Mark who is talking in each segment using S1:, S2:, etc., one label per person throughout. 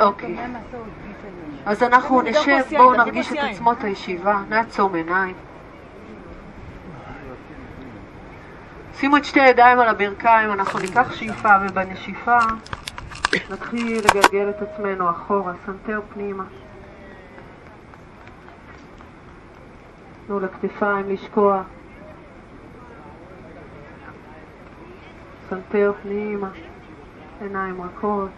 S1: אוקיי. אז אנחנו נשב, בואו נרגיש את עצמות הישיבה, נעצום עיניים. שימו את שתי הידיים על הברכיים, אנחנו ניקח שאיפה ובנשיפה נתחיל לגלגל את עצמנו אחורה, סנטר פנימה. תנו לכתפיים לשקוע. סנטר פנימה, עיניים רכות.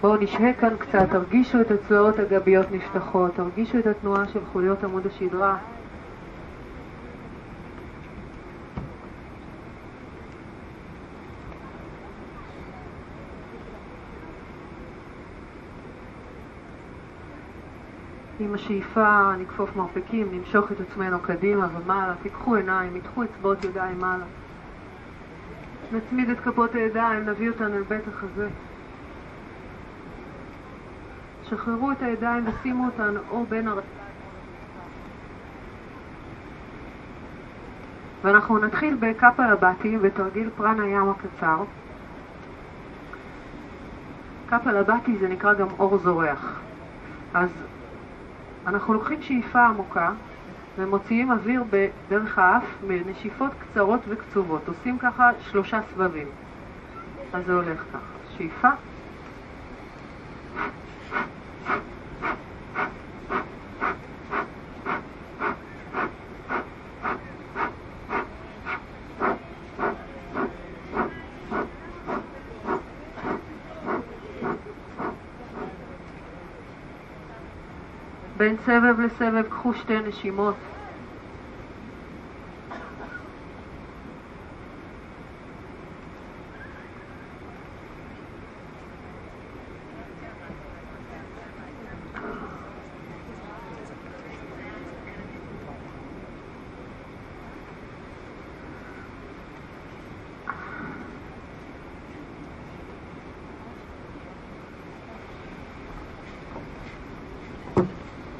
S1: בואו נשהה כאן קצת, תרגישו את הצלעות הגביות נפתחות, תרגישו את התנועה של חוליות עמוד השדרה. עם השאיפה נכפוף מרפקים, נמשוך את עצמנו קדימה ומעלה, תיקחו עיניים, ידחו אצבעות ידיים מעלה. נצמיד את כפות הידיים, נביא אותנו אל בית החזה. שחררו את הידיים ושימו אותן או בין הר... ואנחנו נתחיל בקאפה לבתי בתרגיל פרנה ים הקצר. קאפה לבתי זה נקרא גם אור זורח. אז אנחנו לוקחים שאיפה עמוקה ומוציאים אוויר בדרך האף בנשיפות קצרות וקצובות. עושים ככה שלושה סבבים. אז זה הולך ככה. שאיפה בין סבב לסבב קחו שתי נשימות.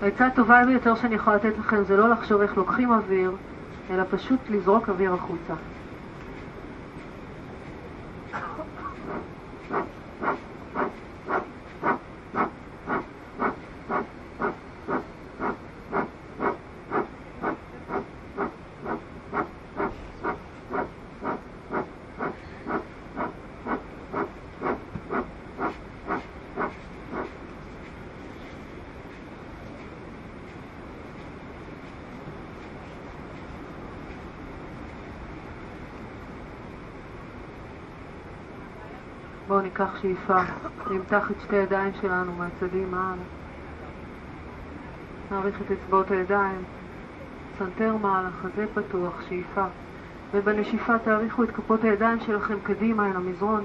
S1: העצה הטובה ביותר שאני יכולה לתת לכם זה לא לחשוב איך לוקחים אוויר, אלא פשוט לזרוק אוויר החוצה. ניקח שאיפה, נמתח את שתי הידיים שלנו מהצדים מעלה. נאריך את אצבעות הידיים, סנטר מעלה, חזה פתוח, שאיפה. ובנשיפה תאריכו את כפות הידיים שלכם קדימה אל המזרון.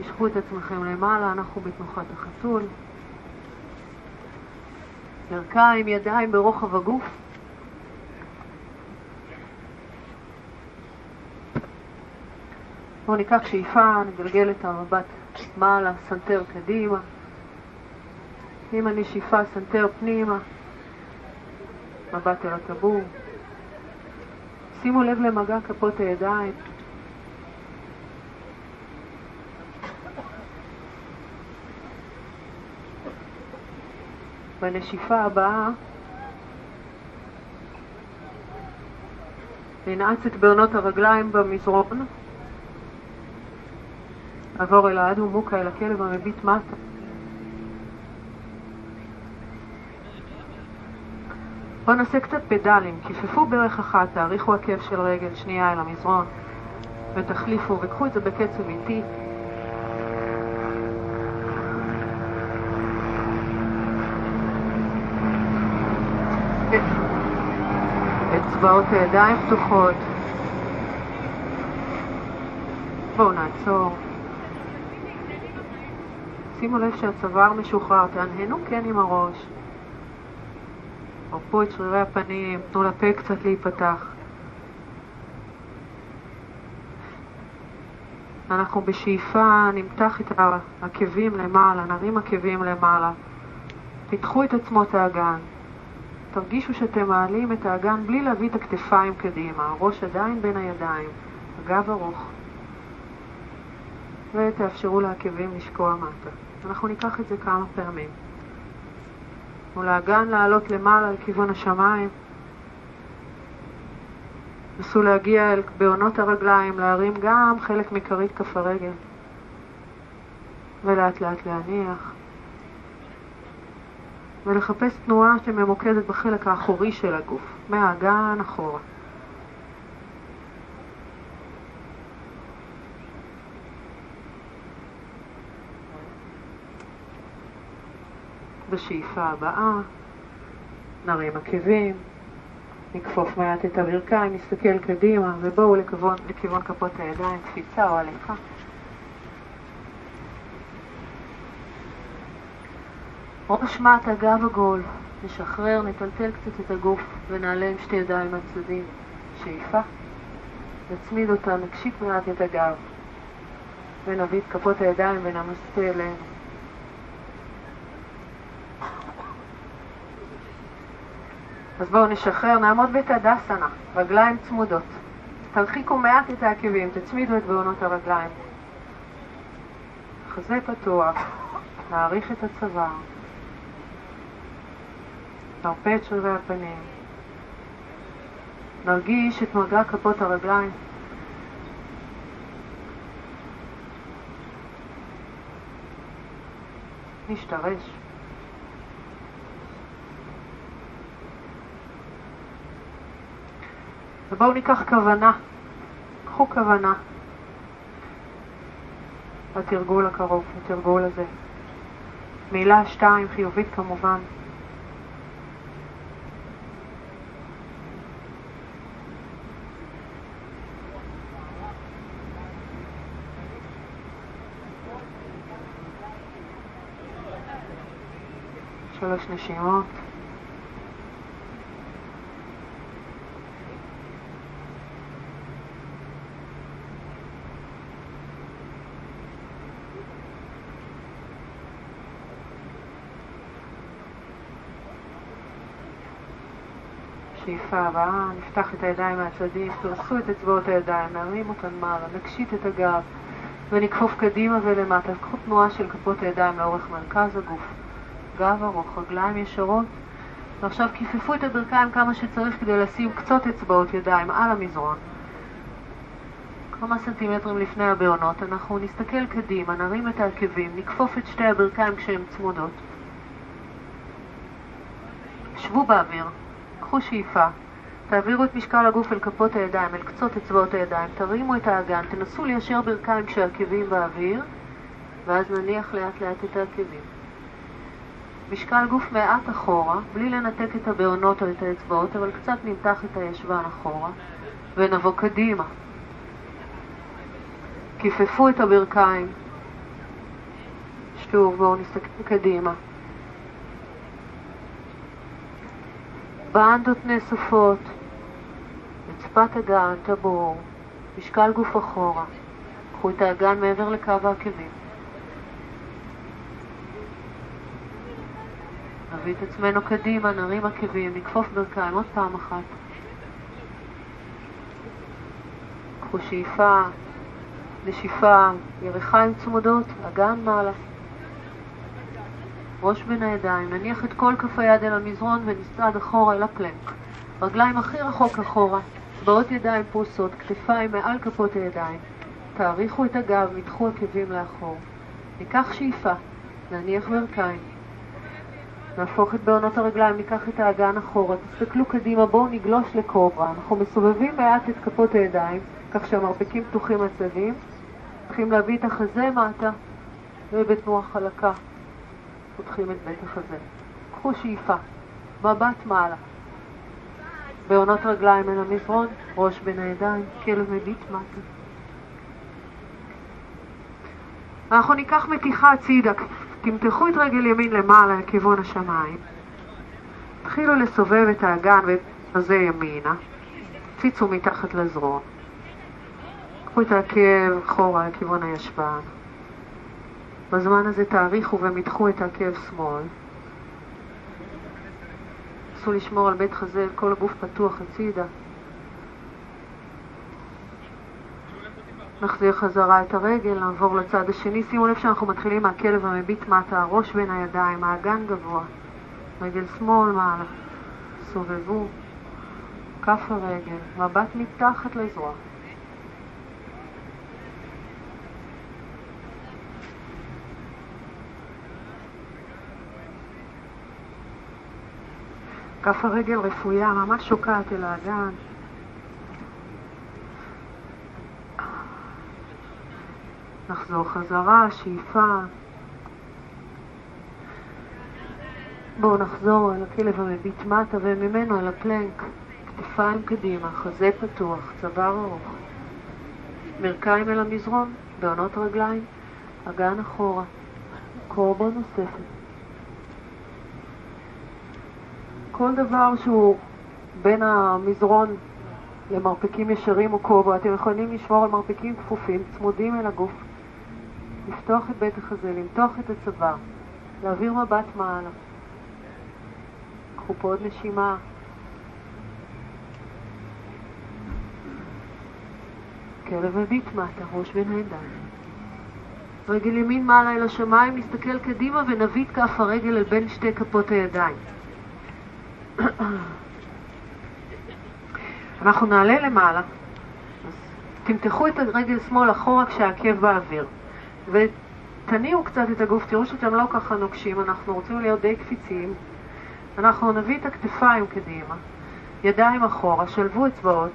S1: תמשכו את עצמכם למעלה, אנחנו בתנוחת החתול. ברכיים, ידיים ברוחב הגוף. בואו ניקח שאיפה, נגלגל את המבט מעלה, סנטר קדימה. עם הנשיפה, סנטר פנימה, מבט אל הטבור. שימו לב למגע כפות הידיים. בנשיפה הבאה ננעץ את בעונות הרגליים במזרון עבור אל האדו מוקה, אל הכלב המביט מטה. בואו נעשה קצת פדלים, כיפפו ברך אחת, תאריכו עקב של רגל שנייה אל המזרון ותחליפו וקחו את זה בקצב איטי. אצבעות הידיים פתוחות. בואו נעצור. שימו לב שהצוואר משוחרר, תהנהנו כן עם הראש. הרפו את שרירי הפנים, תנו לפה קצת להיפתח. אנחנו בשאיפה נמתח את העקבים למעלה, נרים עקבים למעלה. פיתחו את עצמות האגן. תרגישו שאתם מעלים את האגן בלי להביא את הכתפיים קדימה, הראש עדיין בין הידיים, הגב ארוך. ותאפשרו לעקבים לשקוע מטה. אנחנו ניקח את זה כמה פעמים. ולאגן לעלות למעלה לכיוון השמיים. נסו להגיע אל בעונות הרגליים, להרים גם חלק מכרית כף הרגל. ולאט לאט להניח. ולחפש תנועה שממוקדת בחלק האחורי של הגוף, מהאגן אחורה. בשאיפה הבאה נרים עקבים, נכפוף מעט את הברכיים, נסתכל קדימה ובואו לכיוון, לכיוון כפות הידיים, קפיצה או הליכה. ראש מטה, גב עגול, נשחרר, נטלטל קצת את הגוף ונעלה עם שתי ידיים מהצדדים. שאיפה, נצמיד אותה, נקשיק מעט את הגב ונביא את כפות הידיים ונמסטה אלינו. אז בואו נשחרר, נעמוד בתדסנה, רגליים צמודות. תרחיקו מעט את העקבים, תצמידו את בעונות הרגליים. חזה פתוח, נעריך את הצוואר. נרפה את שרירי הפנים. נרגיש את מגע כפות הרגליים. נשתרש. ובואו ניקח כוונה. קחו כוונה. לתרגול הקרוב, לתרגול הזה. מילה שתיים, חיובית כמובן. שלוש נשימות. שאיפה הבאה, נפתח את הידיים מהצדדים, פרסו את אצבעות הידיים, נרים אותן מעלה, נקשיט את הגב ונכפוף קדימה ולמטה. קחו תנועה של כפות הידיים לאורך מרכז הגוף. גב ארוך, רגליים ישרות. ועכשיו כיפפו את הברכיים כמה שצריך כדי לשים קצות אצבעות ידיים על המזרון. כמה סנטימטרים לפני הבעונות, אנחנו נסתכל קדימה, נרים את העקבים, נכפוף את שתי הברכיים כשהן צמודות. שבו באוויר, קחו שאיפה, תעבירו את משקל הגוף אל כפות הידיים, אל קצות אצבעות הידיים, תרימו את האגן, תנסו ליישר ברכיים כשהעקבים באוויר, ואז נניח לאט לאט את העקבים. משקל גוף מעט אחורה, בלי לנתק את הבעונות או את האצבעות, אבל קצת נמתח את הישבן אחורה, ונבוא קדימה. כיפפו את הברכיים. שוב, בואו נסתכל קדימה. באנדות נאספות, רצפת אגן, טבור, משקל גוף אחורה. קחו את האגן מעבר לקו העקבים. נביא את עצמנו קדימה, נרים עקבים, נכפוף ברכיים עוד פעם אחת. קחו שאיפה, נשיפה, ירחיים צמודות, אגן מעלה. ראש בין הידיים, נניח את כל כף היד אל המזרון ונצעד אחורה אל הפלנק. רגליים הכי רחוק אחורה, אצבעות ידיים פרוסות, כתפיים מעל כפות הידיים. תאריכו את הגב, מתחו עקבים לאחור. ניקח שאיפה, נניח ברכיים. נהפוך את בעונות הרגליים, ניקח את האגן אחורה, תסתכלו קדימה, בואו נגלוש לקוברה. אנחנו מסובבים מעט את כפות הידיים, כך שהמרפקים פתוחים הצדדים. צריכים להביא את החזה מטה, ובתנועה חלקה. פותחים את בית החזה. קחו שאיפה, מבט מעלה. בעונות רגליים אל המזרון, ראש בין הידיים, כלב מביט מטה. אנחנו ניקח מתיחה הצידה, תמתחו את רגל ימין למעלה לכיוון השמיים. תתחילו לסובב את האגן ואת הזה ימינה. ציצו מתחת לזרון. קחו את העקב אחורה לכיוון הישבן. בזמן הזה תאריכו ומתחו את העקב שמאל. נסו לשמור על בית חזה, כל הגוף פתוח הצידה. נחזיר חזרה את הרגל, נעבור לצד השני. שימו לב שאנחנו מתחילים מהכלב המביט מטה, הראש בין הידיים, האגן גבוה. רגל שמאל מעלה. סובבו. כף הרגל, מבט מתחת לזרוע. כף הרגל רפויה, ממש שוקעת אל האגן. נחזור חזרה, שאיפה. בואו נחזור אל הכלב המביט מטה וממנו אל הפלנק. כתפיים קדימה, חזה פתוח, צוואר ארוך. מרכיים אל המזרון, בעונות רגליים, אגן אחורה. קורבה נוספת. כל דבר שהוא בין המזרון למרפקים ישרים או קובו, אתם יכולים לשמור על מרפקים כפופים, צמודים אל הגוף, לפתוח את בית החזה, למתוח את הצוואר, להעביר מבט מעלה. קחו פה עוד נשימה. כלב מביט מטה, ראש בין הידיים. רגל ימין מעלה אל השמיים, נסתכל קדימה ונביט כף הרגל אל בין שתי כפות הידיים. אנחנו נעלה למעלה, אז תמתחו את הרגל שמאל אחורה כשהעקב באוויר, ותניעו קצת את הגוף, תראו שאתם לא ככה נוקשים, אנחנו רוצים להיות די קפיציים. אנחנו נביא את הכתפיים קדימה, ידיים אחורה, שלבו אצבעות,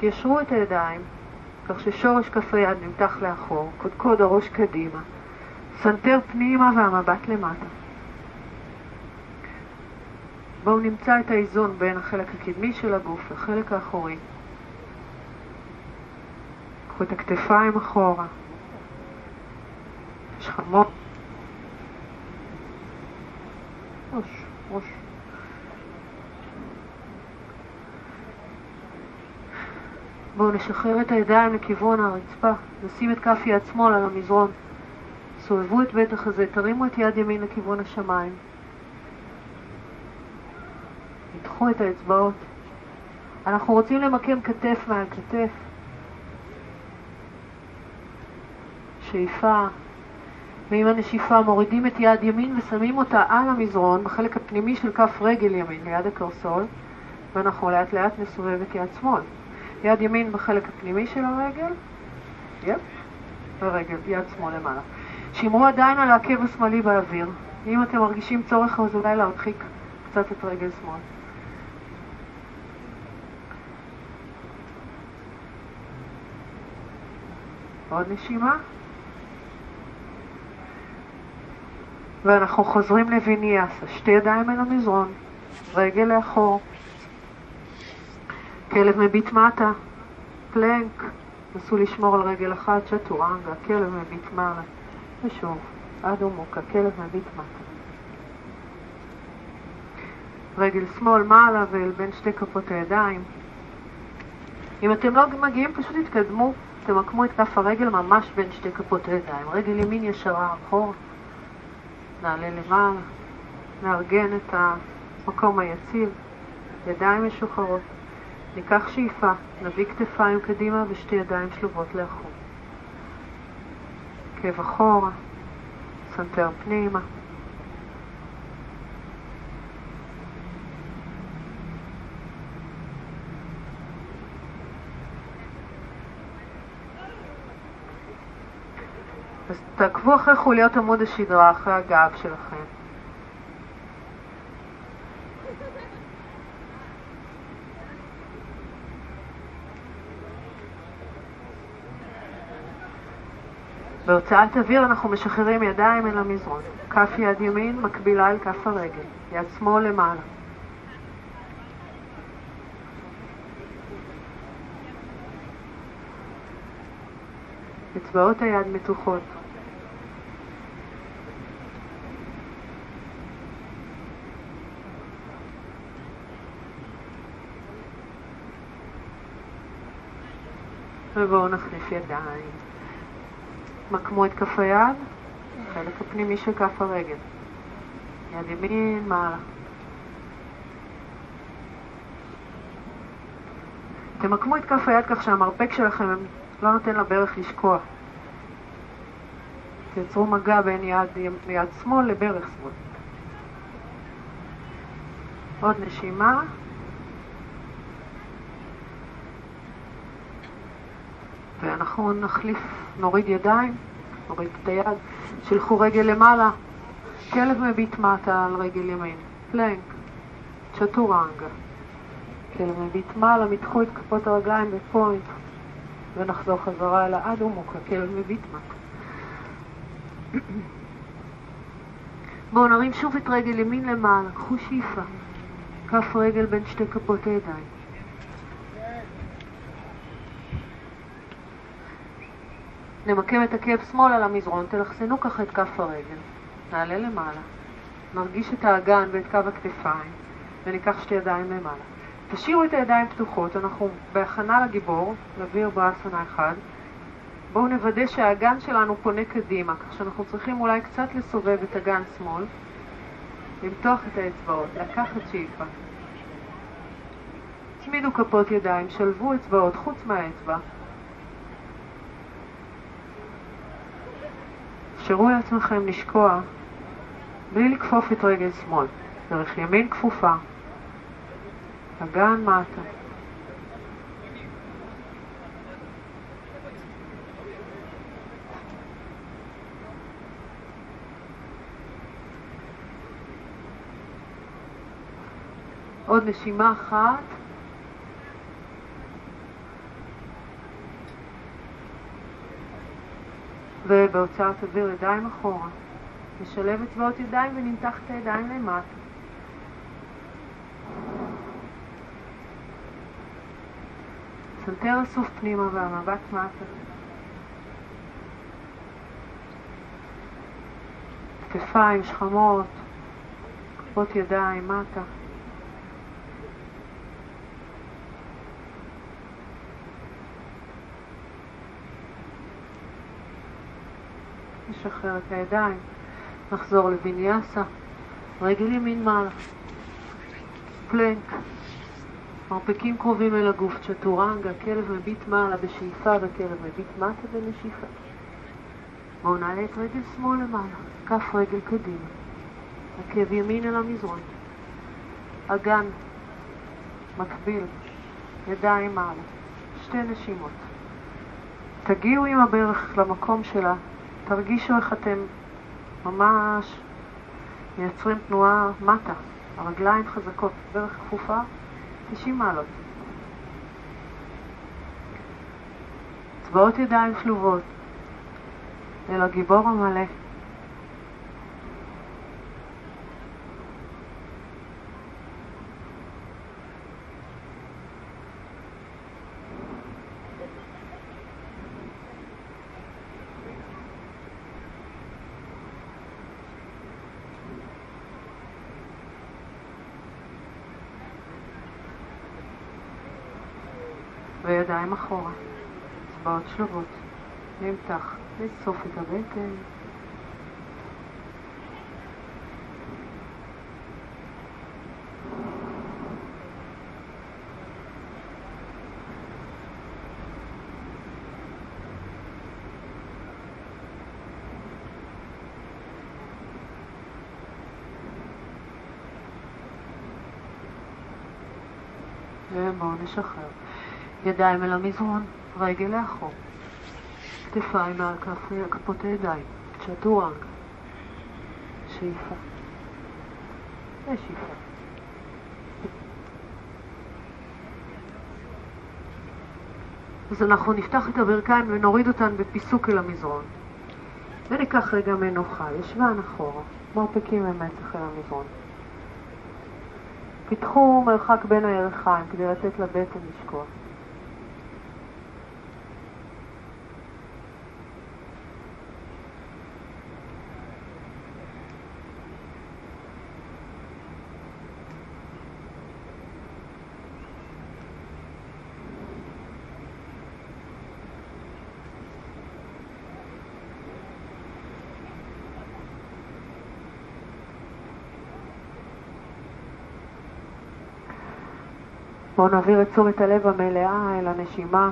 S1: תיישרו את הידיים, כך ששורש כף היד נמתח לאחור, קודקוד הראש קדימה, סנטר פנימה והמבט למטה. בואו נמצא את האיזון בין החלק הקדמי של הגוף לחלק האחורי. קחו את הכתפיים אחורה. שכמות. ראש, ראש. בואו נשחרר את הידיים לכיוון הרצפה, נשים את כף יד שמאל על המזרון. סובבו את בית החזה, תרימו את יד ימין לכיוון השמיים. תיקחו את האצבעות. אנחנו רוצים למקם כתף מעל כתף. שאיפה. ועם הנשיפה מורידים את יד ימין ושמים אותה על המזרון בחלק הפנימי של כף רגל ימין ליד הקרסול ואנחנו לאט לאט נסובב את יד שמאל. יד ימין בחלק הפנימי של הרגל, יפ, ורגל, יד שמאל למעלה. שמרו עדיין על העקב השמאלי באוויר. אם אתם מרגישים צורך אז אולי להרחיק קצת את רגל שמאל. עוד נשימה. ואנחנו חוזרים לוויניאסה, שתי ידיים אל המזרון, רגל לאחור, כלב מביט מטה, פלנק, נסו לשמור על רגל אחת, צ'טורנגה, כלב מביט מעלה, ושוב, אדו מוקה, כלב מביט מטה. רגל שמאל מעלה ואל בין שתי כפות הידיים. אם אתם לא מגיעים, פשוט תתקדמו תמקמו את כף הרגל ממש בין שתי כפות הידיים. רגל ימין ישרה אחורה, נעלה למעלה, נארגן את המקום היציב, ידיים משוחררות. ניקח שאיפה, נביא כתפיים קדימה ושתי ידיים שלובות לאחור. עקב אחורה, סנטר פנימה. אז תעקבו אחרי חוליות עמוד השדרה, אחרי הגב שלכם. בהוצאת אוויר אנחנו משחררים ידיים אל המזרון. כף יד ימין מקבילה אל כף הרגל, יד שמאל למעלה. אצבעות היד מתוחות. ובואו נחליף ידיים. מקמו את כף היד, חלק הפנימי של כף הרגל. יד ימין מעלה. תמקמו את כף היד כך שהמרפק שלכם לא נותן לברך לשקוע. תייצרו מגע בין יד, יד שמאל לברך שמאל. עוד נשימה. ואנחנו נחליף, נוריד ידיים, נוריד את היד, שלחו רגל למעלה, כלב מביט מטה על רגל ימין, פלנק, צ'טורנגה. כלב מביט מעלה, מתחו את כפות הרגליים בפוינט, ונחזור חזרה אל האדו מוקה, כלב מביט מטה. בואו נרים שוב את רגל ימין למעלה, קחו שאיפה, כף רגל בין שתי כפות הידיים. נמקם את עקב שמאל על המזרון, תלחסנו ככה את כף הרגל. נעלה למעלה. נרגיש את האגן ואת קו הכתפיים, וניקח שתי ידיים למעלה. תשאירו את הידיים פתוחות, אנחנו בהכנה לגיבור, לוויר באסנה אחד. בואו נוודא שהאגן שלנו פונה קדימה, כך שאנחנו צריכים אולי קצת לסובב את אגן שמאל, למתוח את האצבעות, לקחת שאיפה. צמידו כפות ידיים, שלבו אצבעות חוץ מהאצבע. אפשרו לעצמכם לשקוע בלי לכפוף את רגל שמאל, דרך ימין כפופה, אגן מטה. עוד נשימה אחת. ובהוצאת אוויר ידיים אחורה. נשלב אצבעות ידיים ונמתח את הידיים למטה. סנטר אסוף פנימה והמבט מטה. כתפיים, שכמות, כפות ידיים, מטה. נשחרר את הידיים, נחזור לביניאסה, רגל ימין מעלה, פלנק, מרפקים קרובים אל הגוף, צ'טורנגה, כלב מביט מעלה בשאיפה וכלב מביט מטה בנשיפה. בואו נעלה את רגל שמאל למעלה, כף רגל קדימה, עקב ימין אל המזרון, אגן, מקביל, ידיים מעלה, שתי נשימות. תגיעו עם הברך למקום שלה תרגישו איך אתם ממש מייצרים תנועה מטה, הרגליים חזקות, ברך כפופה, 90 מעלות. אצבעות ידיים שלובות אל הגיבור המלא. וידיים אחורה, אצבעות שלובות, נמתח, לסוף את הבטן. ובואו נשחרר. ידיים אל המזרון, רגל לאחור. כתפיים מעל כפות הידיים, צ'טורנגה. שאיפה. ושאיפה. אז אנחנו נפתח את הברכיים ונוריד אותן בפיסוק אל המזרון. וניקח רגע מנוחה, ישבן אחורה, מרפקים ממצח אל המזרון. פיתחו מרחק בין הירכיים כדי לתת לבטן לשקוע. בואו נעביר את תשומת הלב המלאה אל הנשימה.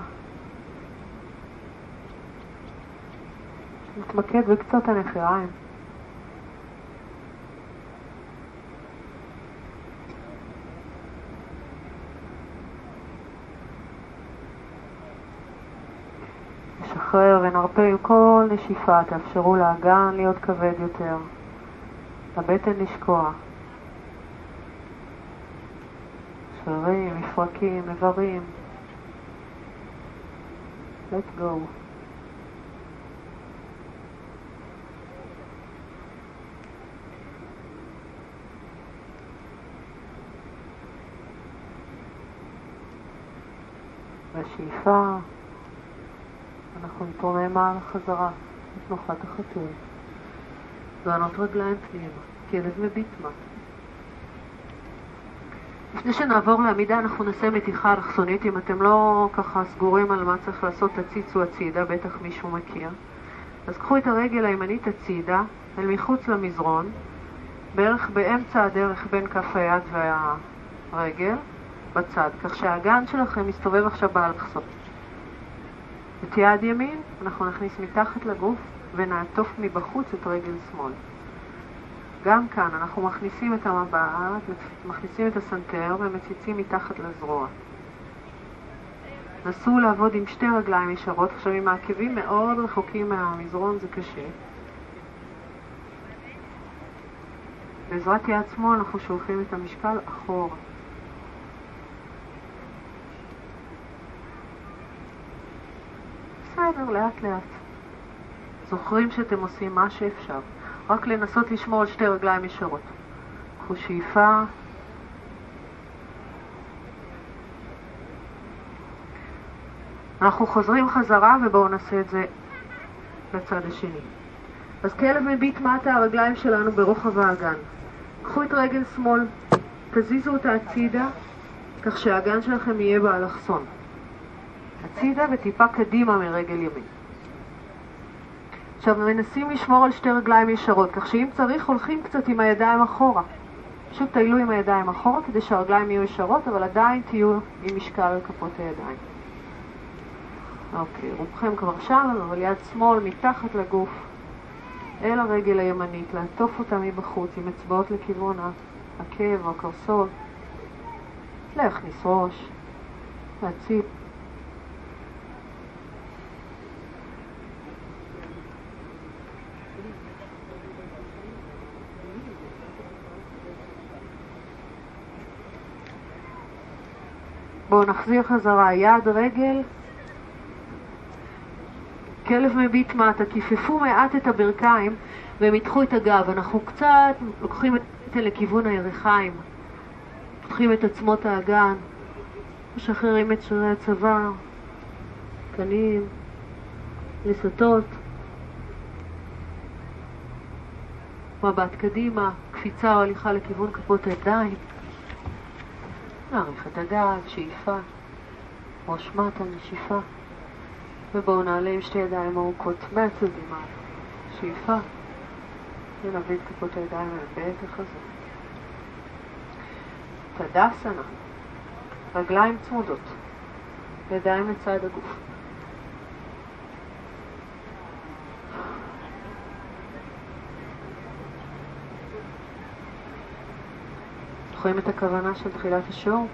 S1: נתמקד בקצות הנחיריים. נשחרר ונרפה עם כל נשיפה, תאפשרו לאגן להיות כבד יותר, לבטן לשקוע. שרירים, מפרקים, איברים. Let go. בשאיפה אנחנו נתרומם מעל החזרה, את נוחת החתול. זרנות רגליים פנימה, כלב מביט מטה. לפני שנעבור לעמידה אנחנו נעשה מתיחה אלכסונית, אם אתם לא ככה סגורים על מה צריך לעשות תציצו הצידה, בטח מישהו מכיר. אז קחו את הרגל הימנית הצידה, אל מחוץ למזרון, בערך באמצע הדרך בין כף היד והרגל, בצד, כך שהאגן שלכם מסתובב עכשיו באלכסון. את יד ימין אנחנו נכניס מתחת לגוף ונעטוף מבחוץ את רגל שמאל. גם כאן אנחנו מכניסים את המבט, מכניסים את הסנטר ומציצים מתחת לזרוע. נסו לעבוד עם שתי רגליים ישרות, עכשיו עם העקבים מאוד רחוקים מהמזרון זה קשה. בעזרת יד שמאל אנחנו שולחים את המשקל אחורה. בסדר, לאט לאט. זוכרים שאתם עושים מה שאפשר. רק לנסות לשמור על שתי רגליים ישרות. קחו שאיפה. אנחנו חוזרים חזרה ובואו נעשה את זה לצד השני. אז כלב מביט מטה הרגליים שלנו ברוחב האגן. קחו את רגל שמאל, תזיזו אותה הצידה, כך שהאגן שלכם יהיה באלכסון. הצידה וטיפה קדימה מרגל ימין. עכשיו מנסים לשמור על שתי רגליים ישרות, כך שאם צריך הולכים קצת עם הידיים אחורה. פשוט טיילו עם הידיים אחורה כדי שהרגליים יהיו ישרות, אבל עדיין תהיו עם משקל על כפות הידיים. אוקיי, רובכם כבר שם, אבל יד שמאל מתחת לגוף, אל הרגל הימנית, לעטוף אותה מבחוץ עם אצבעות לכיוון העקב או הקרסול, להכניס ראש, להציב בואו נחזיר חזרה, יד, רגל, כלב מביט מטה, כיפפו מעט את הברכיים והם ידחו את הגב. אנחנו קצת לוקחים את זה לכיוון הירכיים, פותחים את עצמות האגן, משחררים את שרירי הצוואר, קנים, לסתות, מבט קדימה, קפיצה או הליכה לכיוון כפות הידיים. נעריך את הגב, שאיפה, ראש מטה, נשיפה, ובואו נעלה עם שתי ידיים ארוכות מהצדדים שאיפה, ונביא את כפות הידיים אל בית החזור. תדסנה, רגליים צמודות, ידיים לצד הגוף. זוכרים את הכוונה של תחילת השיעור?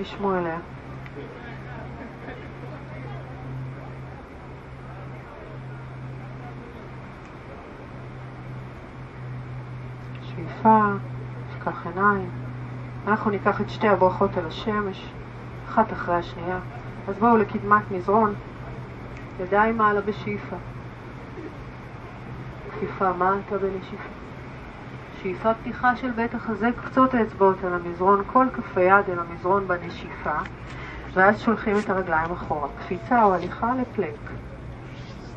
S1: לשמוע אליה. שאיפה, נפקח עיניים. אנחנו ניקח את שתי הברכות על השמש, אחת אחרי השנייה. אז בואו לקדמת מזרון, ידיים מעלה בשאיפה. שאיפה, מה אתה בנשיפה? שאיפה פתיחה של בית החזה, קצות האצבעות על המזרון, כל כף היד אל המזרון בנשיפה, ואז שולחים את הרגליים אחורה. קפיצה או הליכה לפלנק.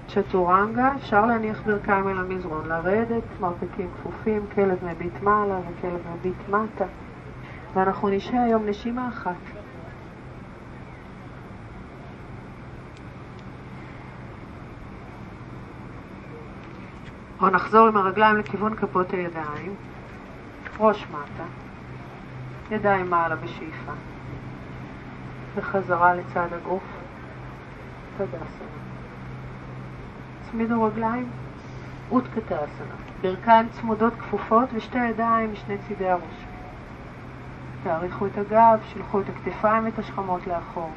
S1: צ'טורנגה, אפשר להניח ברכיים אל המזרון, לרדת, מרפקים כפופים, כלב מביט מעלה וכלב מביט מטה. ואנחנו נשאר היום נשימה אחת. או נחזור עם הרגליים לכיוון כפות הידיים. ראש מטה, ידיים מעלה בשאיפה, וחזרה לצד הגוף, תדסנה. צמידו רגליים, אותקתאסנה. ברכיים צמודות כפופות ושתי ידיים משני צידי הראש. תאריכו את הגב, שלחו את הכתפיים ואת השכמות לאחור.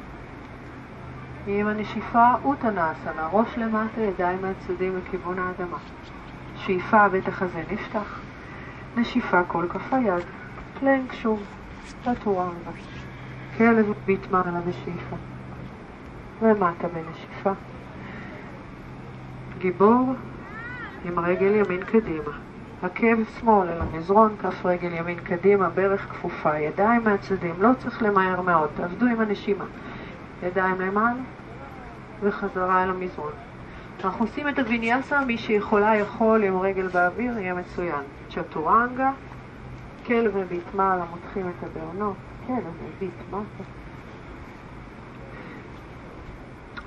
S1: עם הנשיפה אוטנאסנה, ראש למטה, ידיים מהצדדים לכיוון האדמה. שאיפה בית החזה נפתח, נשיפה כל כף היד, פלנק שוב, לטורנגה. כלב ביט מעלה בשאיפה, ומטה בנשיפה. גיבור עם רגל ימין קדימה. עקב שמאל אל המזרון, כף רגל ימין קדימה, ברך כפופה, ידיים מהצדדים, לא צריך למהר מאוד, תעבדו עם הנשימה. ידיים למעלה וחזרה אל המזרון. אנחנו עושים את הוויניאסה, מי שיכולה יכול עם רגל באוויר, יהיה מצוין. צ'טורנגה, כלב מביט מעלה, מותחים את הבעונות, כלב מביט מטה.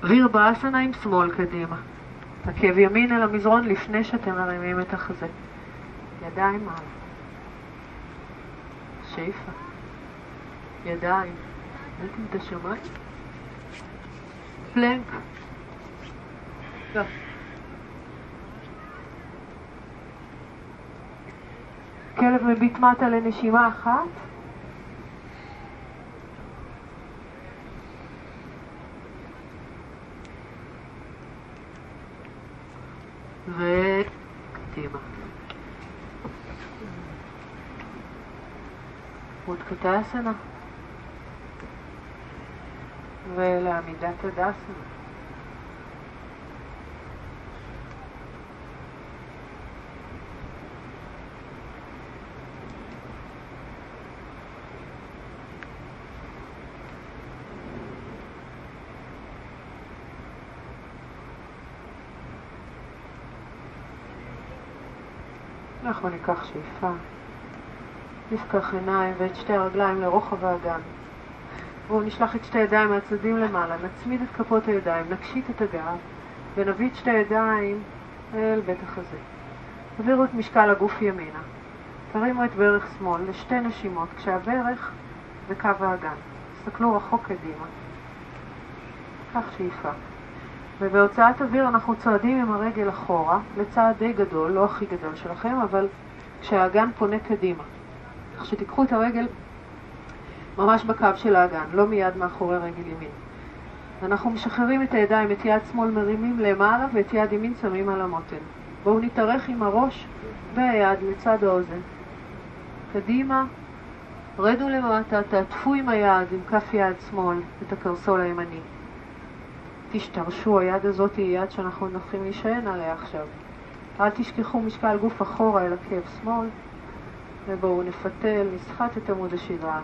S1: ויר באסנה עם שמאל קדימה. עקב ימין אל המזרון לפני שאתם מרימים את החזה. ידיים מעלה. שאיפה. ידיים. ראיתם את השמיים? פלנק. כלב מביט מטה לנשימה אחת. וקדימה. מודקתאסנה ולעמידת הדסנה. אנחנו ניקח שאיפה, נפקח עיניים ואת שתי הרגליים לרוחב האגן. בואו נשלח את שתי הידיים מהצדדים למעלה, נצמיד את כפות הידיים, נקשיט את הגב ונביא את שתי הידיים אל בית החזה. תעבירו את משקל הגוף ימינה. תרימו את ברך שמאל לשתי נשימות, כשהברך בקו האגן. תסתכלו רחוק קדימה. קח שאיפה. ובהוצאת אוויר אנחנו צועדים עם הרגל אחורה, לצעד די גדול, לא הכי גדול שלכם, אבל כשהאגן פונה קדימה. כך שתיקחו את הרגל ממש בקו של האגן, לא מיד מאחורי רגל ימין. אנחנו משחררים את הידיים, את יד שמאל מרימים למעלה ואת יד ימין שמים על המותן. בואו נתארך עם הראש והיד לצד האוזן. קדימה, רדו למטה, תעטפו עם היד, עם כף יד שמאל, את הקרסול הימני. תשתרשו, היד הזאת היא יד שאנחנו הולכים להישען עליה עכשיו. אל תשכחו משקל גוף אחורה אל עקב שמאל, ובואו נפתל, נסחט את עמוד השדרה,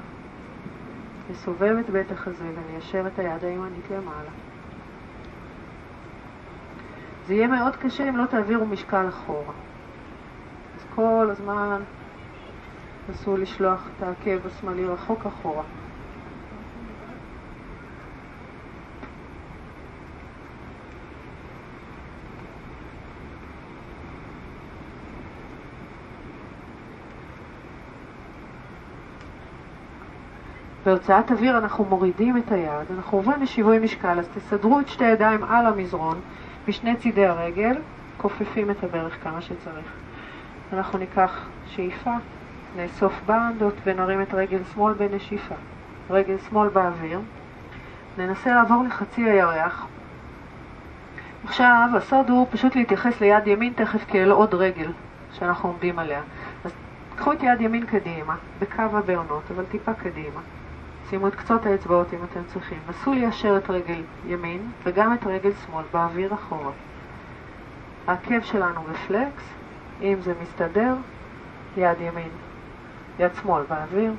S1: נסובב את בית החזה וניישר את היד הימנית למעלה. זה יהיה מאוד קשה אם לא תעבירו משקל אחורה. אז כל הזמן נסו לשלוח את העקב השמאלי רחוק אחורה. בהוצאת אוויר אנחנו מורידים את היד, אנחנו עוברים לשיווי משקל, אז תסדרו את שתי הידיים על המזרון משני צידי הרגל, כופפים את הברך כמה שצריך. אנחנו ניקח שאיפה, נאסוף בנדות ונרים את רגל שמאל בנשיפה. רגל שמאל באוויר. ננסה לעבור לחצי הירח. עכשיו, הסוד הוא פשוט להתייחס ליד ימין תכף כאל עוד רגל שאנחנו עומדים עליה. אז קחו את יד ימין קדימה, בקו הבעונות, אבל טיפה קדימה. שימו את קצות האצבעות אם אתם צריכים. נסו ליישר את רגל ימין וגם את רגל שמאל באוויר אחורה. העקב שלנו בפלקס, אם זה מסתדר, יד ימין, יד שמאל באוויר.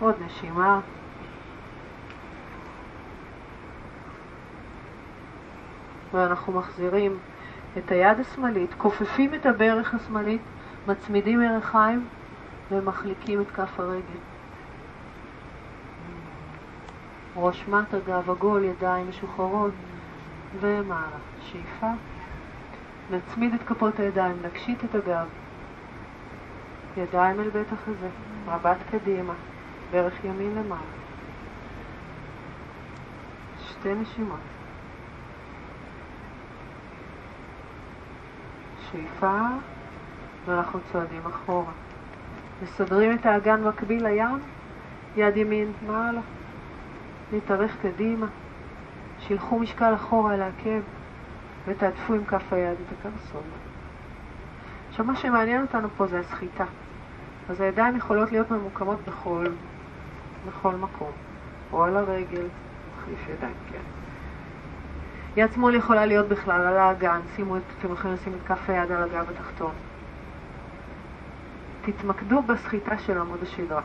S1: עוד נשימה. ואנחנו מחזירים את היד השמאלית, כופפים את הברך השמאלית, מצמידים ירכיים ומחליקים את כף הרגל. ראש מטה, גב עגול, ידיים משוחררות ומעלה. שאיפה. נצמיד את כפות הידיים, נקשיט את הגב. ידיים אל בית החזה, מבט קדימה, ברך ימין למעלה. שתי נשימות. שאיפה, ואנחנו צועדים אחורה. מסדרים את האגן מקביל לים, יד ימין מעלה. נתארך קדימה, שילחו משקל אחורה אל העקב, ותעטפו עם כף היד את הקרסול. עכשיו מה שמעניין אותנו פה זה הסחיטה. אז הידיים יכולות להיות ממוקמות בכל, בכל מקום, או על הרגל, מחליף ידיים, כן. יד שמאל יכולה להיות בכלל על האגן, שימו את, אתם יכולים לשים את כף היד על הגב התחתון. תתמקדו בסחיטה של עמוד השדרה.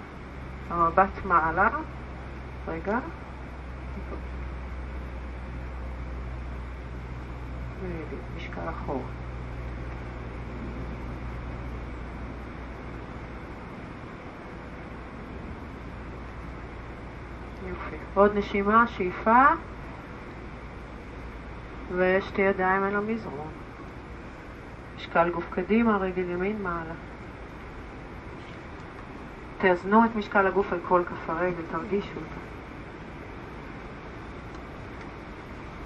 S1: המבט מעלה, רגע, משקל אחורה. יופי. עוד נשימה, שאיפה, ושתי ידיים על המזרון. משקל גוף קדימה, רגל ימין מעלה. תאזנו את משקל הגוף על כל כף הרגל, תרגישו אותו.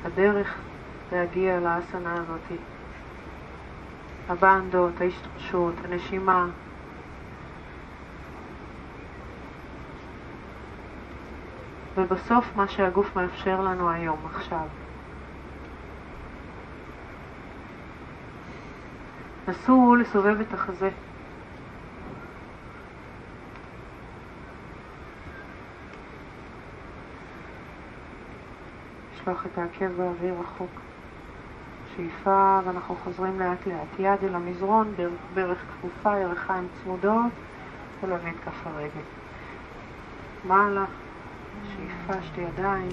S1: הדרך להגיע לאסנה הזאת, הבנדות, ההשתרשות, הנשימה, ובסוף מה שהגוף מאפשר לנו היום, עכשיו. נסו לסובב את החזה. לשלוח את העקב באוויר רחוק. שאיפה, ואנחנו חוזרים לאט לאט. יד אל המזרון, ברך כפופה, ירכיים צמודות, ולהביא את כף הרגל. מעלה. שאיפה, שתי ידיים,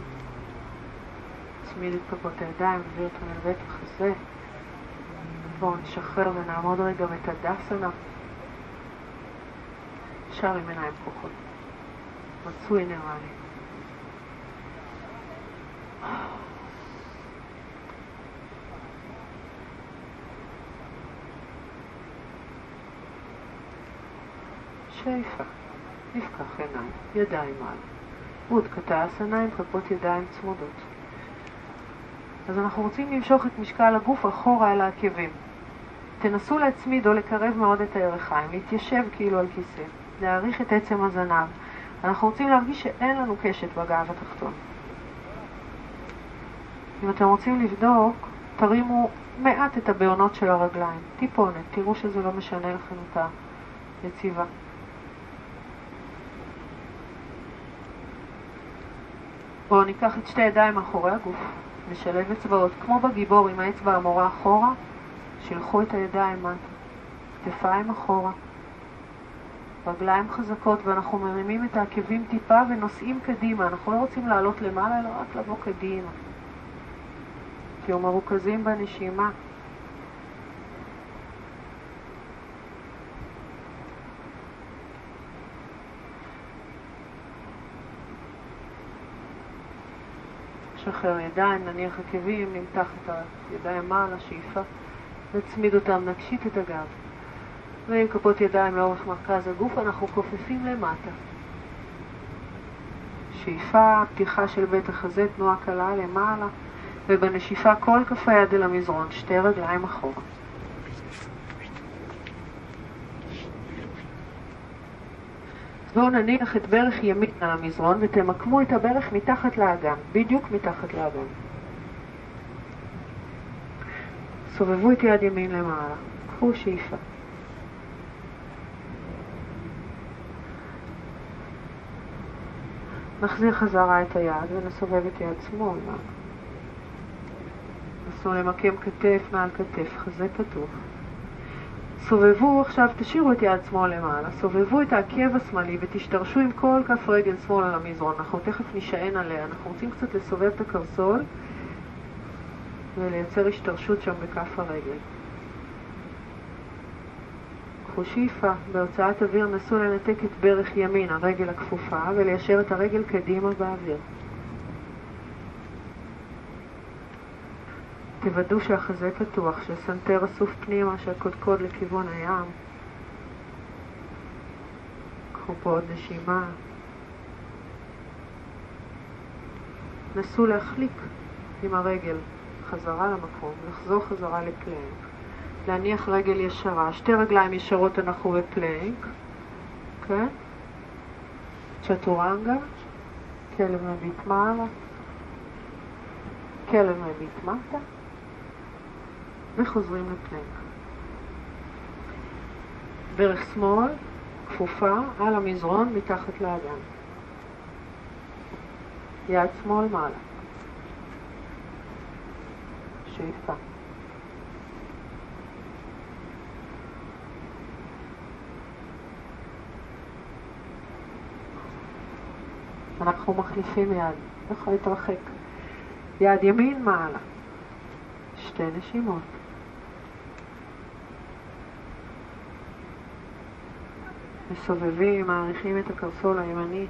S1: צמיד את כפות הידיים, מביא אותם אל בית החזה. בואו נשחרר ונעמוד רגע בתדסנה. אפשר עם עיניים פקוחות. מצוי נראה. שאיפה. נפקח עיניים, ידיים מעלה. קטע אסנה עם כפות ידיים צמודות. אז אנחנו רוצים למשוך את משקל הגוף אחורה אל העקבים. תנסו להצמיד או לקרב מאוד את הירכיים, להתיישב כאילו על כיסא, להעריך את עצם הזנב. אנחנו רוצים להרגיש שאין לנו קשת בגב התחתון. אם אתם רוצים לבדוק, תרימו מעט את הבעונות של הרגליים, טיפונת, תראו שזה לא משנה לכם את היציבה. בואו ניקח את שתי ידיים מאחורי הגוף, נשלב אצבעות, כמו בגיבור עם האצבע המורה אחורה, שילחו את הידיים מטה, כתפיים אחורה, רגליים חזקות ואנחנו מרימים את העקבים טיפה ונוסעים קדימה, אנחנו לא רוצים לעלות למעלה אלא רק לבוא קדימה. תהיו מרוכזים בנשימה. נשחרר ידיים, נניח עקבים, נמתח את הידיים מעלה, שאיפה, נצמיד אותם, נקשיט את הגב. ועם כפות ידיים לאורך מרכז הגוף אנחנו כופפים למטה. שאיפה, פתיחה של בית החזה, תנועה קלה למעלה, ובנשיפה כל כף היד אל המזרון, שתי רגליים אחורה. בואו נניח את ברך ימין על המזרון ותמקמו את הברך מתחת לאגן, בדיוק מתחת לאגן. סובבו את יד ימין למעלה, קחו שאיפה. נחזיר חזרה את היד ונסובב את יד שמאל. נסו למקם כתף מעל כתף, חזה פתוח. סובבו, עכשיו תשאירו את יד שמאל למעלה, סובבו את העקב השמאלי ותשתרשו עם כל כף רגל שמאל על המזרון, אנחנו תכף נשען עליה, אנחנו רוצים קצת לסובב את הקרסול ולייצר השתרשות שם בכף הרגל. קחו שאיפה, בהוצאת אוויר נסו לנתק את ברך ימין, הרגל הכפופה, וליישר את הרגל קדימה באוויר. תוודאו שהחזה פתוח, שהסנטר אסוף פנימה, שהקודקוד לכיוון הים. קחו פה עוד נשימה. נסו להחליק עם הרגל. חזרה למקום, לחזור חזרה לפלנק, להניח רגל ישרה, שתי רגליים ישרות אנחנו בפלנק, כן? צ'טורנגה, כלב מביט מעלה, כלב מביט מטה, וחוזרים לפלנק. ברך שמאל, כפופה, על המזרון, מתחת לאגן. יד שמאל מעלה. שאיפה. אנחנו מחליפים יד, יכול להתרחק. יד ימין מעלה. שתי נשימות. מסובבים, מעריכים את הקרסול הימני,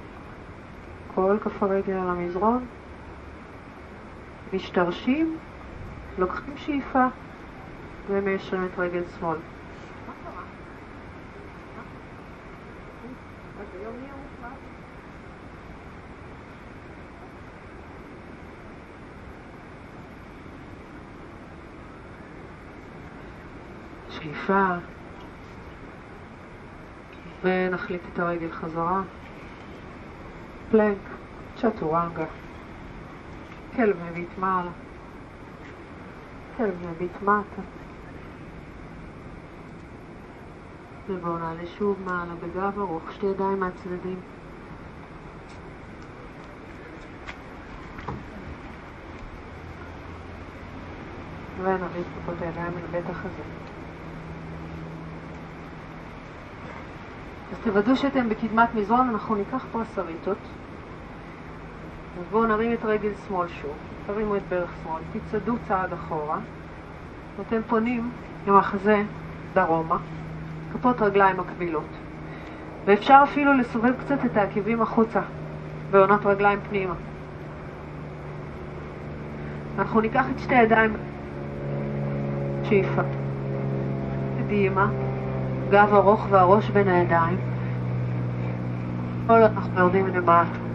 S1: כל כף הרגל על המזרון, משתרשים, לוקחים שאיפה ומיישרים את רגל שמאל. שאיפה ונחליט את הרגל חזרה. פלנק, צ'טורנגה. כלב מביט מעלה. מביט מטה. ובואו נעלה שוב מעלה בגב ארוך, שתי ידיים מהצדדים. ונביא את הידיים אל בית החזה. אז תוודאו שאתם בקדמת מזרון, אנחנו ניקח פה הסריטות. ובואו נרים את רגל שמאל שוב, תרימו את ברך שמאל, תצעדו צעד אחורה, ואתם פונים עם החזה דרומה, כפות רגליים מקבילות. ואפשר אפילו לסובב קצת את העקבים החוצה, בעונות רגליים פנימה. אנחנו ניקח את שתי ידיים, שאיפה, קדימה, גב ארוך והראש בין הידיים. כל אנחנו יורדים למטה.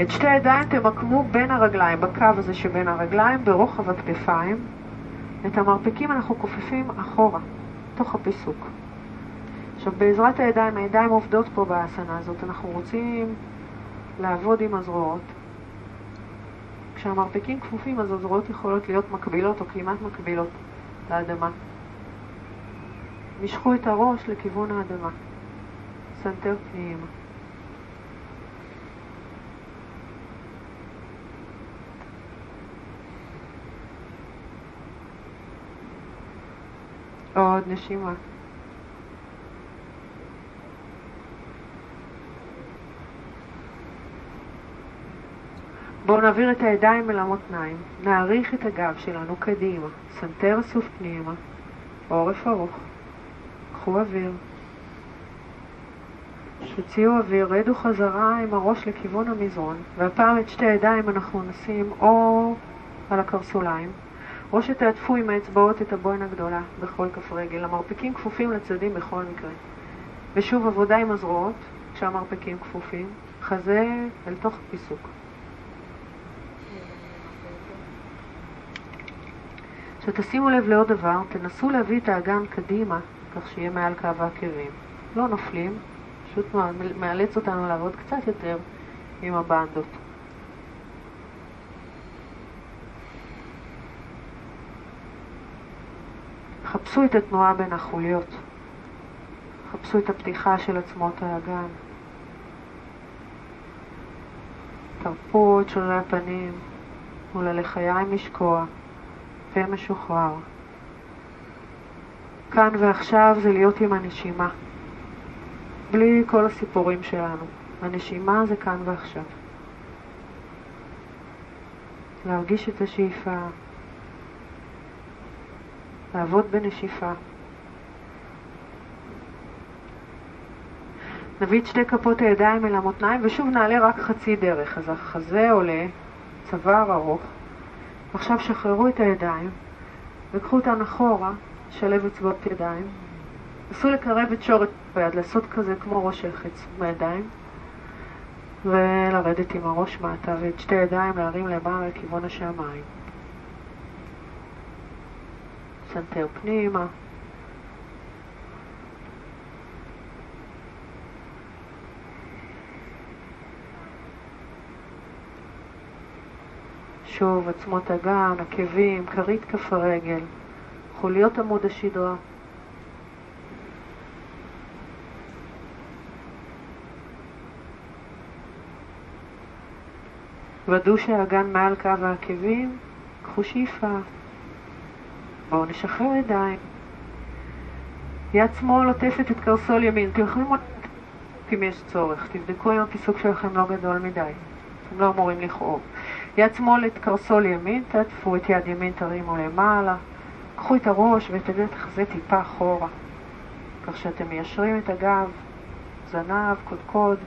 S1: את שתי הידיים תמקמו בין הרגליים, בקו הזה שבין הרגליים, ברוחב הכתפיים. את המרפקים אנחנו כופפים אחורה, תוך הפיסוק. עכשיו, בעזרת הידיים, הידיים עובדות פה באסנה הזאת, אנחנו רוצים לעבוד עם הזרועות. כשהמרפקים כפופים, אז הזרועות יכולות להיות מקבילות או כמעט מקבילות לאדמה. משכו את הראש לכיוון האדמה. סנטר פנימה. עוד נשימה. בואו נעביר את הידיים אל המותניים, נאריך את הגב שלנו קדימה, סנטר אסוף פנימה, עורף ארוך. קחו אוויר. תוציאו אוויר, רדו חזרה עם הראש לכיוון המזרון, והפעם את שתי הידיים אנחנו נשים או על הקרסוליים, או שתעטפו עם האצבעות את הבוהן הגדולה בכל כף רגל. המרפקים כפופים לצדדים בכל מקרה. ושוב עבודה עם הזרועות, כשהמרפקים כפופים, חזה אל תוך פיסוק. עכשיו תשימו לב לעוד דבר, תנסו להביא את האגן קדימה כך שיהיה מעל קו העקבים. לא נופלים, פשוט מאלץ אותנו לעבוד קצת יותר עם הבנדות. חפשו את התנועה בין החוליות. חפשו את הפתיחה של עצמות האגן. תרפו את שולי הפנים מול הלחיים לשקוע, פה משוחרר. כאן ועכשיו זה להיות עם הנשימה. בלי כל הסיפורים שלנו. הנשימה זה כאן ועכשיו. להרגיש את השאיפה, לעבוד בנשיפה. נביא את שתי כפות הידיים אל המותניים ושוב נעלה רק חצי דרך. אז החזה עולה, צוואר ארוך, עכשיו שחררו את הידיים, וקחו אותן אחורה, שלב אצבעות ידיים. נסו לקרב את שורת ביד, לעשות כזה כמו ראש החץ בידיים, ולרדת עם הראש מטה, ואת שתי ידיים להרים למעלה לכיוון השמיים. סנטר פנימה. שוב, עצמות האגן, עקבים, כרית כף הרגל, חוליות עמוד השדרה. ודאו שהאגן מעל קו העקבים, קחו שאיפה. בואו נשחרר ידיים. יד שמאל עוטפת את קרסול ימין. אתם יכולים לראות אם יש צורך. תבדקו אם הפיסוק שלכם לא גדול מדי. אתם לא אמורים לכאוב. יד שמאל את קרסול ימין, תעטפו את יד ימין, תרימו למעלה. קחו את הראש ואת הדרך הזה טיפה אחורה. כך שאתם מיישרים את הגב, זנב, קודקוד.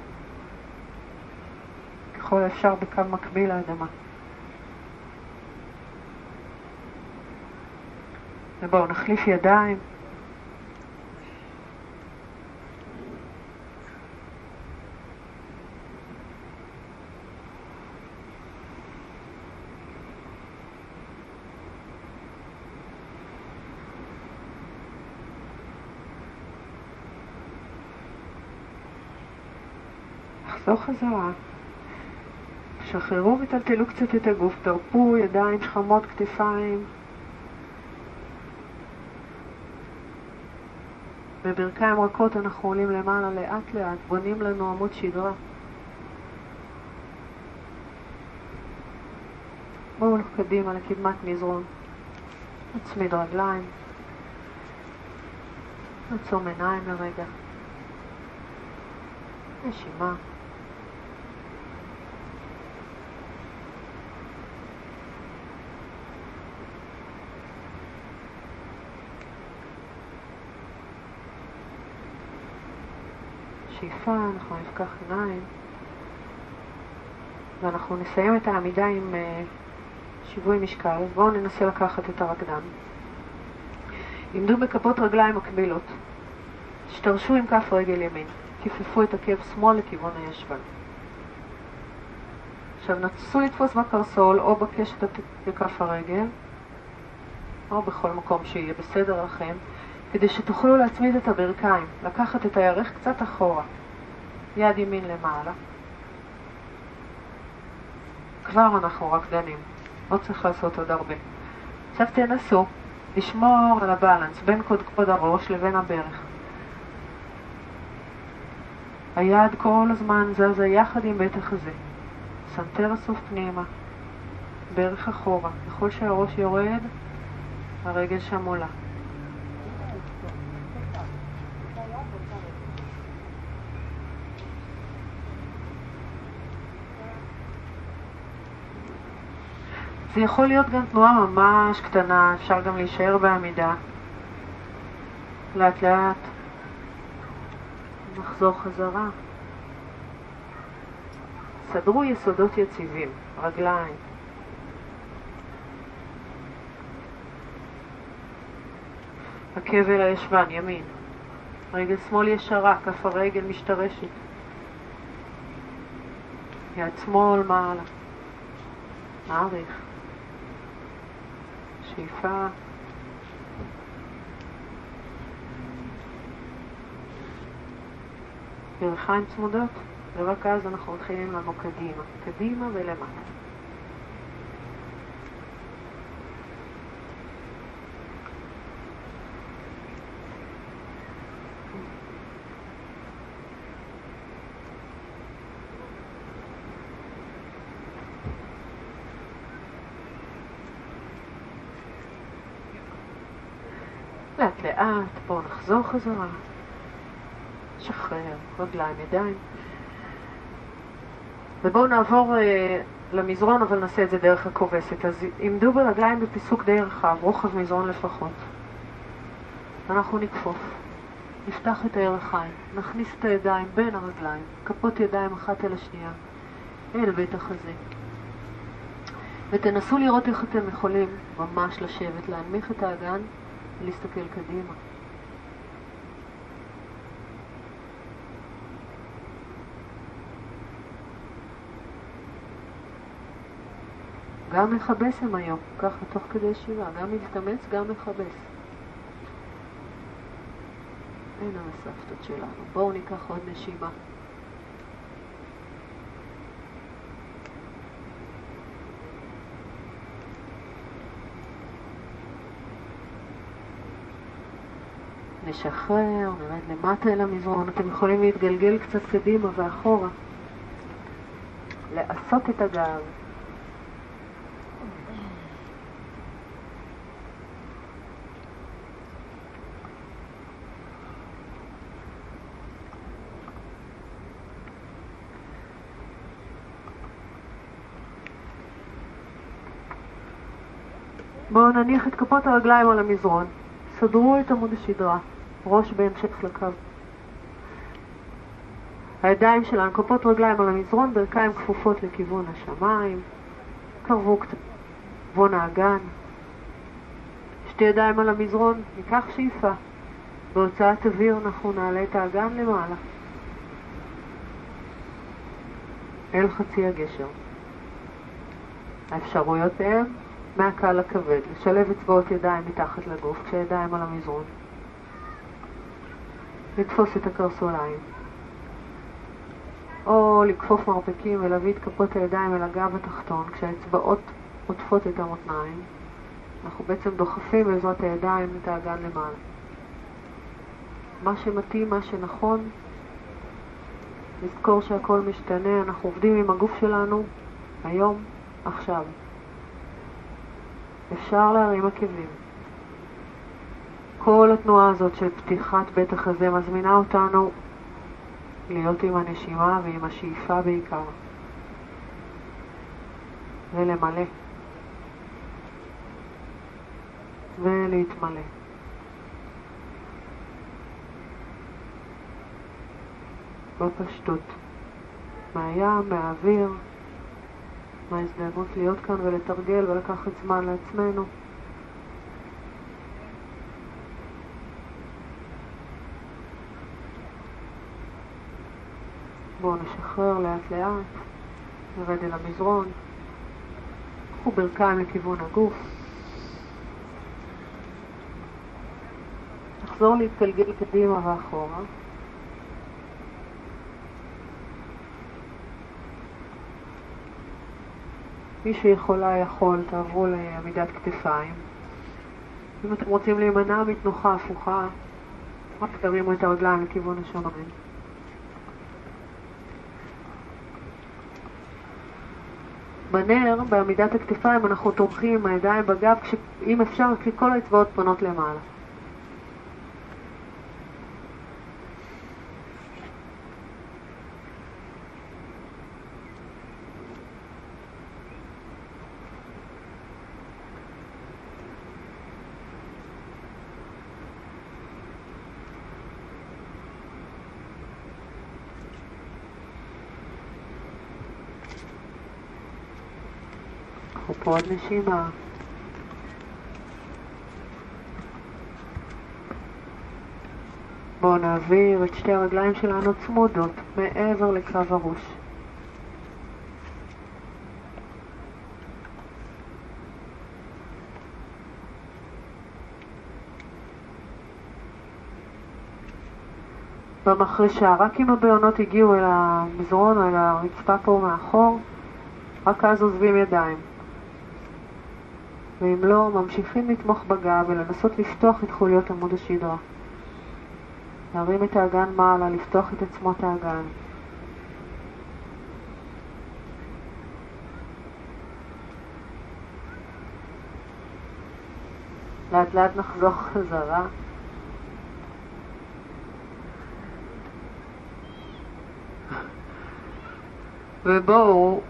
S1: ככל האפשר בקו מקביל לאדמה. ובואו נחליף ידיים. לחזור חזרה. שחררו וטלטלו קצת את הגוף, תרפו ידיים, שכמות, כתפיים. בברכיים רכות אנחנו עולים למעלה לאט לאט, בונים לנו עמוד שדרה. בואו קדימה לקדמת מזרון. נצמיד רגליים. נעצום עיניים לרגע. נשימה. שאיפה, אנחנו נפקח עיניים ואנחנו נסיים את העמידה עם uh, שיווי משקל. אז בואו ננסה לקחת את הרקדן. עמדו בכפות רגליים מקבילות. השתרשו עם כף רגל ימין. כיפפו את עקב שמאל לכיוון הישבן. עכשיו נסו לתפוס בקרסול או בקשת בכף הרגל או בכל מקום שיהיה בסדר לכם כדי שתוכלו להצמיד את הברכיים, לקחת את הירך קצת אחורה, יד ימין למעלה. כבר אנחנו רק דנים, לא צריך לעשות עוד הרבה. עכשיו תנסו לשמור על ה balance בין קודקוד הראש לבין הברך. היד כל הזמן זזה יחד עם בית החזה. סנטר אסוף פנימה, ברך אחורה. ככל שהראש יורד, הרגל שם עולה. זה יכול להיות גם תנועה ממש קטנה, אפשר גם להישאר בעמידה. לאט לאט נחזור חזרה. סדרו יסודות יציבים, רגליים. עקב הישבן, ימין. רגל שמאל ישרה, כף הרגל משתרשת. יד שמאל מעלה. מעריך. שאיפה. ירכיים צמודות, ורק אז אנחנו מתחילים לנו קדימה, קדימה ולמטה. לאט לאט, בואו נחזור חזרה. שחרר, רגליים, ידיים. ובואו נעבור אה, למזרון, אבל נעשה את זה דרך הכובסת. אז עמדו ברגליים בפיסוק די רחב, רוחב מזרון לפחות. אנחנו נכפוף. נפתח את הירכיים, נכניס את הידיים בין הרגליים, כפות ידיים אחת אל השנייה, אל בית החזה. ותנסו לראות איך אתם יכולים ממש לשבת, להנמיך את האגן ולהסתכל קדימה. גם מכבס הם היום, ככה תוך כדי ישיבה, גם להסתמץ, גם מכבס. הנה הסבתות שלנו. בואו ניקח עוד נשימה. נשחרר, נרד למטה אל המזרון. אתם יכולים להתגלגל קצת קדימה ואחורה. לעשות את הגב. בואו נניח את כפות הרגליים על המזרון. סדרו את עמוד השדרה, ראש בהמשך לקו. הידיים שלנו, כפות רגליים על המזרון, ברכיים כפופות לכיוון השמיים. קרבו קצת, בוא נאגן. שתי ידיים על המזרון, ניקח שאיפה. בהוצאת אוויר אנחנו נעלה את האגן למעלה. אל חצי הגשר. האפשרויות הן מהקל לכבד, לשלב אצבעות ידיים מתחת לגוף כשידיים על המזרון. לתפוס את הקרסוליים. או לכפוף מרפקים ולהביא את כפות הידיים אל הגב התחתון כשהאצבעות עוטפות את המותניים. אנחנו בעצם דוחפים בעזרת הידיים את האגן למעלה. מה שמתאים, מה שנכון, לזכור שהכל משתנה, אנחנו עובדים עם הגוף שלנו היום, עכשיו. אפשר להרים עקבים. כל התנועה הזאת של פתיחת בית החזה מזמינה אותנו להיות עם הנשימה ועם השאיפה בעיקר. ולמלא. ולהתמלא. בפשטות. מהים, מהאוויר, מההזדמנות להיות כאן ולתרגל ולקחת זמן לעצמנו. בואו נשחרר לאט לאט, נרד אל המזרון, קחו ברכיים לכיוון הגוף. נחזור להתגלגל קדימה ואחורה. מי שיכולה יכול, תעברו לעמידת כתפיים. אם אתם רוצים להימנע מתנוחה הפוכה, רק תרימו את הרגליים לכיוון השמיים. בנר, בעמידת הכתפיים, אנחנו תומכים עם הידיים בגב, אם אפשר, כשכל האצבעות פונות למעלה. עוד נשימה. בואו נעביר את שתי הרגליים שלנו צמודות מעבר לקו הראש. במחרשה, רק אם הבעונות הגיעו אל המזרון או אל הרצפה פה מאחור, רק אז עוזבים ידיים. ואם לא, ממשיכים לתמוך בגב ולנסות לפתוח את חוליות עמוד השדרה. להרים את האגן מעלה, לפתוח את עצמות האגן. לאט לאט נחזור חזרה. ובואו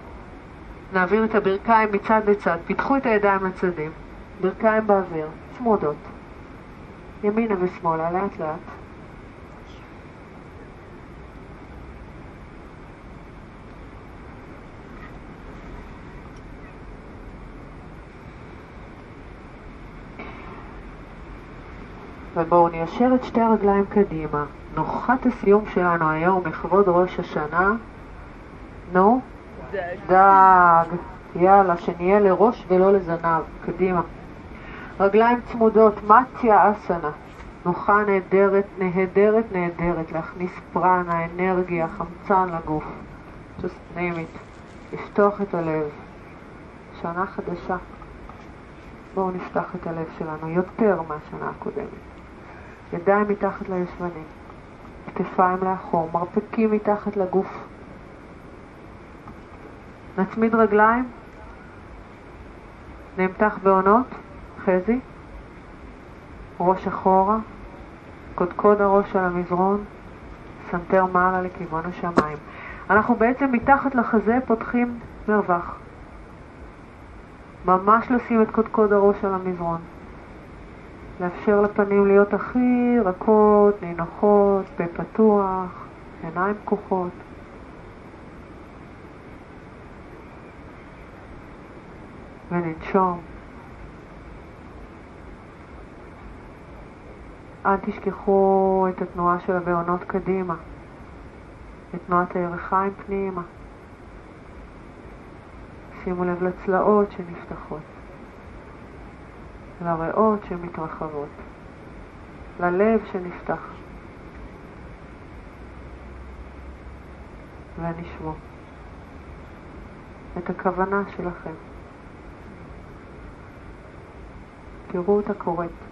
S1: נעביר את הברכיים מצד לצד, פיתחו את הידיים לצדים, ברכיים באוויר, צמודות, ימינה ושמאלה, לאט לאט. ובואו ניישר את שתי הרגליים קדימה. נוחת הסיום שלנו היום לכבוד ראש השנה. נו, דג. יאללה, שנהיה לראש ולא לזנב. קדימה. רגליים צמודות, מתיה אסנה. תנוחה נהדרת, נהדרת, נהדרת, להכניס פרנה, אנרגיה, חמצן לגוף. just name it. לפתוח את הלב. שנה חדשה. בואו נפתח את הלב שלנו יותר מהשנה הקודמת. ידיים מתחת לישבנים, כתפיים לאחור, מרפקים מתחת לגוף. נצמיד רגליים, נמתח בהונות, חזה, ראש אחורה, קודקוד הראש על המזרון, סנטר מעלה לכיוון השמיים. אנחנו בעצם מתחת לחזה פותחים מרווח. ממש לשים את קודקוד הראש על המזרון. לאפשר לפנים להיות הכי רכות, נינוחות, פה פתוח, עיניים פקוחות. וננשום. אל תשכחו את התנועה של הבעונות קדימה, את תנועת הירכיים פנימה. שימו לב לצלעות שנפתחות, לריאות שמתרחבות, ללב שנפתח. ונשמור את הכוונה שלכם. תראו אותה קורית.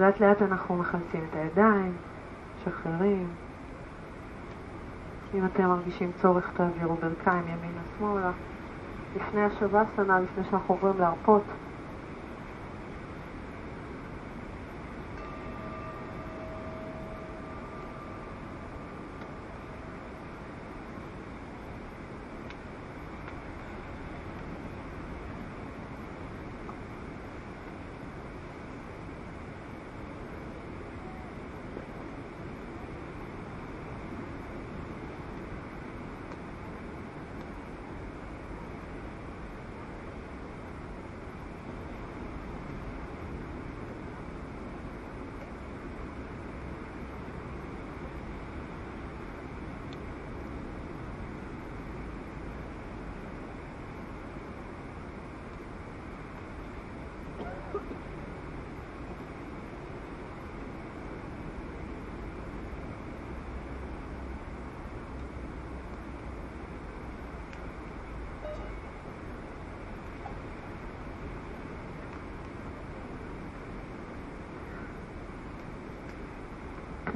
S1: לאט לאט אנחנו מחלצים את הידיים, משחררים. אם אתם מרגישים צורך תעבירו ברכיים ימינה-שמאלה. לפני השבסנה, לפני שאנחנו עוברים להרפות,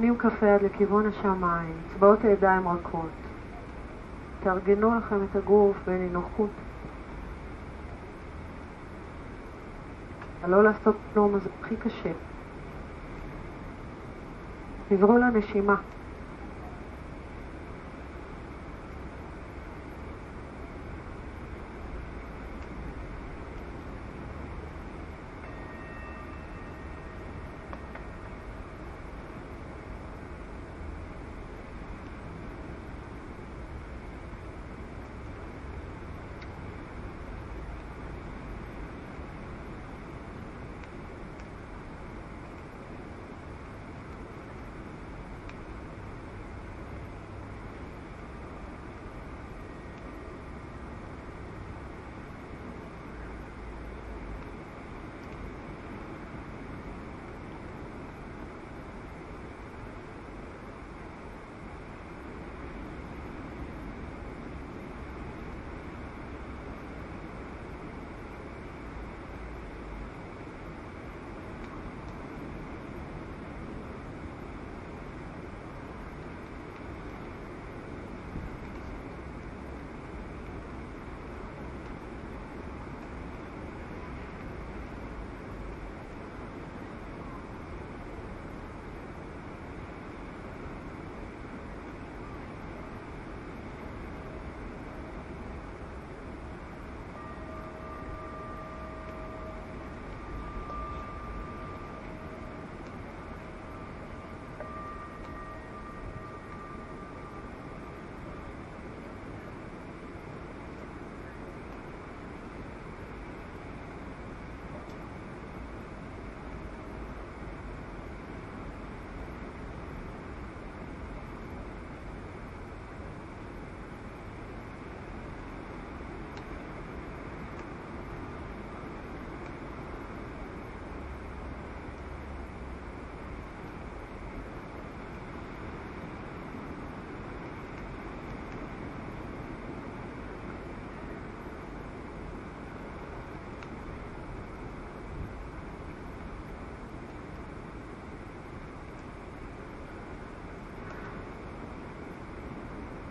S1: תפניו כף היד לכיוון השמיים, אצבעות הידיים רכות. תארגנו לכם את הגוף בנינוחות. לא לעשות כלום, זה הכי קשה. תברו לנשימה.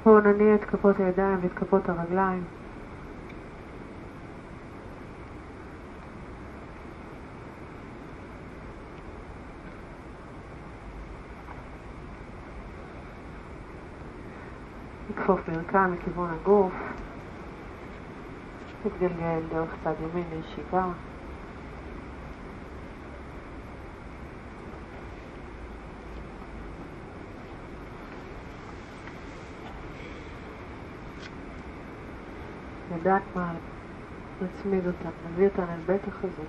S1: בואו נניע את כפות הידיים ואת כפות הרגליים. נכפוף ברכיים לכיוון הגוף, נתגלגל דרך צד ימין לישיבה. לדעת מה, נצמיד אותה, נביא אותה לבטח הזה.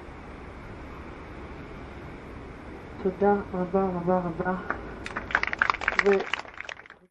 S1: תודה רבה רבה רבה. ו...